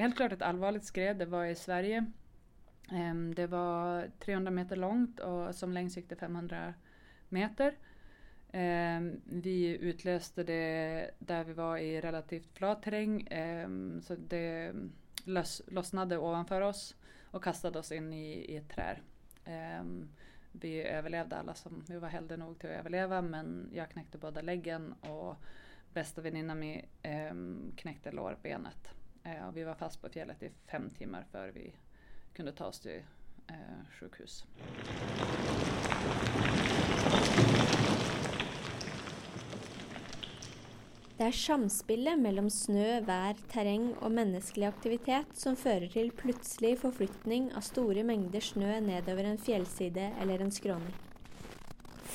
helt klart ett allvarligt skred. Det var i Sverige. Ehm, det var 300 meter långt och som längst gick det 500 meter. Ehm, vi utlöste det där vi var i relativt flat terräng. Ehm, så det lossnade ovanför oss och kastade oss in i, i ett träd. vi överlevde alla som, vi var heldiga nog till att överleva men jag knäckte båda läggen och bästa väninnan mi knäckte lårbenet. Eh, och vi var fast på fjället i fem timmar före vi kunde ta oss till eh, sjukhus. Det är samspelet mellan snö, vær, terräng och mänsklig aktivitet som fører till plötslig förflyttning av stora mängder snö snø nedover en fjellside eller en skråning.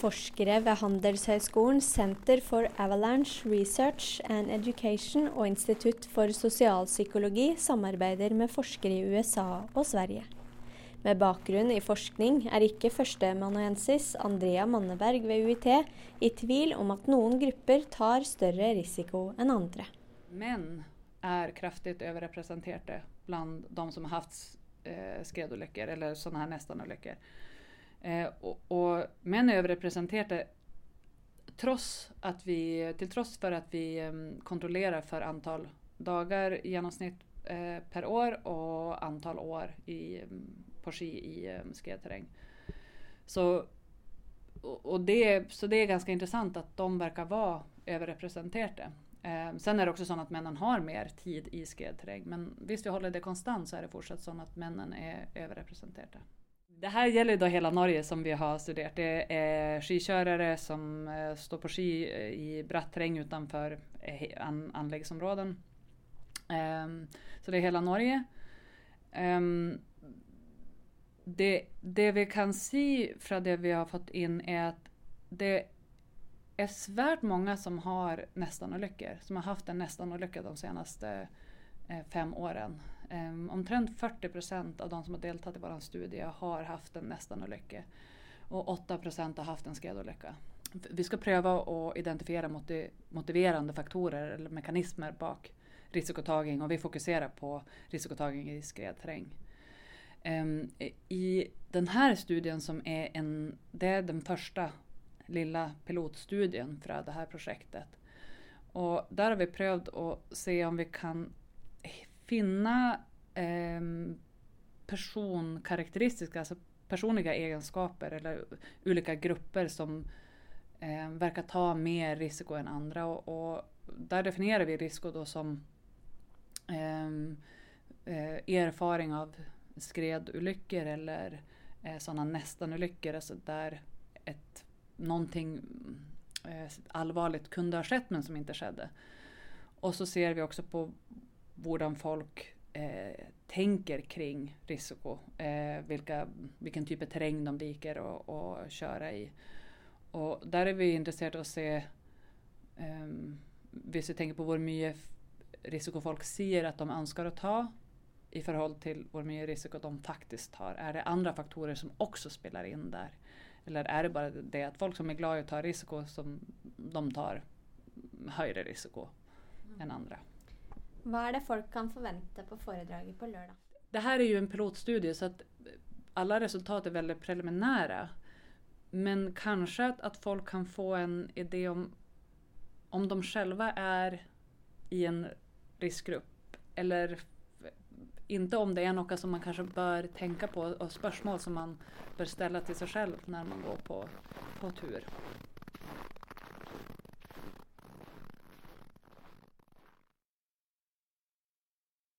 Forskere ved Handelshøyskolen Center for Avalanche Research and Education og Institutt for sosialpsykologi samarbeider med forskere i USA og Sverige. Med bakgrunn i forskning er ikke førsteamanuensis Andrea Manneberg ved UiT i tvil om at noen grupper tar større risiko enn andre. Menn er kraftig overrepresenterte blant de som har hatt eh, skredulykker eller sånne her nestenulykker. Eh, och, och män är överrepresenterade trots att vi, till trots för att vi ehm, kontrollerar för antal dagar i genomsnitt eh, per år och antal år i, ehm, på ski i eh, skredterräng. Så, och det, så det är ganska intressant att de verkar vara överrepresenterade. Eh, sen är det också så att männen har mer tid i skredterräng men visst vi håller det konstant så är det fortsatt så att männen är överrepresenterade. Det här gäller då hela Norge som vi har studerat. Det är skikörare som eh, står på ski eh, i bratt terräng utanför eh, anläggningsområden. Ehm, så det är hela Norge. Ehm, det, det vi kan se från det vi har fått in är att det är svärt många som har nästanolyckor, som har haft en nästanolycka de senaste eh, fem åren. Um, omtrent 40 procent av de som har deltagit i vår studie har haft en nästanolycka och 8 procent har haft en skredolycka. Vi ska pröva att identifiera motiverande faktorer eller mekanismer bak riskåtagning. och vi fokuserar på riskåtagning i skredterräng. Um, I den här studien som är, en, det är den första lilla pilotstudien för det här projektet. Och där har vi prövat att se om vi kan finna eh, personkaraktäristiska, alltså personliga egenskaper eller olika grupper som eh, verkar ta mer risiko än andra. Och, och där definierar vi risiko då som ehm, eh, erfaring av skredolyckor eller eh, sådana nästanolyckor, alltså där ett, någonting eh, allvarligt kunde ha skett men som inte skedde. Och så ser vi också på hur folk eh, tänker kring risiko. Eh, vilka, vilken typ av terräng de liker och köra i. Och där är vi intresserade av att se, eh, hvis vi tänker på hur mycket risiko folk ser att de önskar att ta i förhållande till hur mycket risiko de faktiskt tar. Är det andra faktorer som också spelar in där? Eller är det bara det att folk som är glada att ta risiko som de tar högre risiko mm. än andra? Vad är det folk kan förvänta på föredraget på lördag? Det här är ju en pilotstudie så att alla resultat är väldigt preliminära. Men kanske att, att folk kan få en idé om om de själva är i en riskgrupp eller inte om det är något som man kanske bör tänka på och spörsmål som man bör ställa till sig själv när man går på, på tur.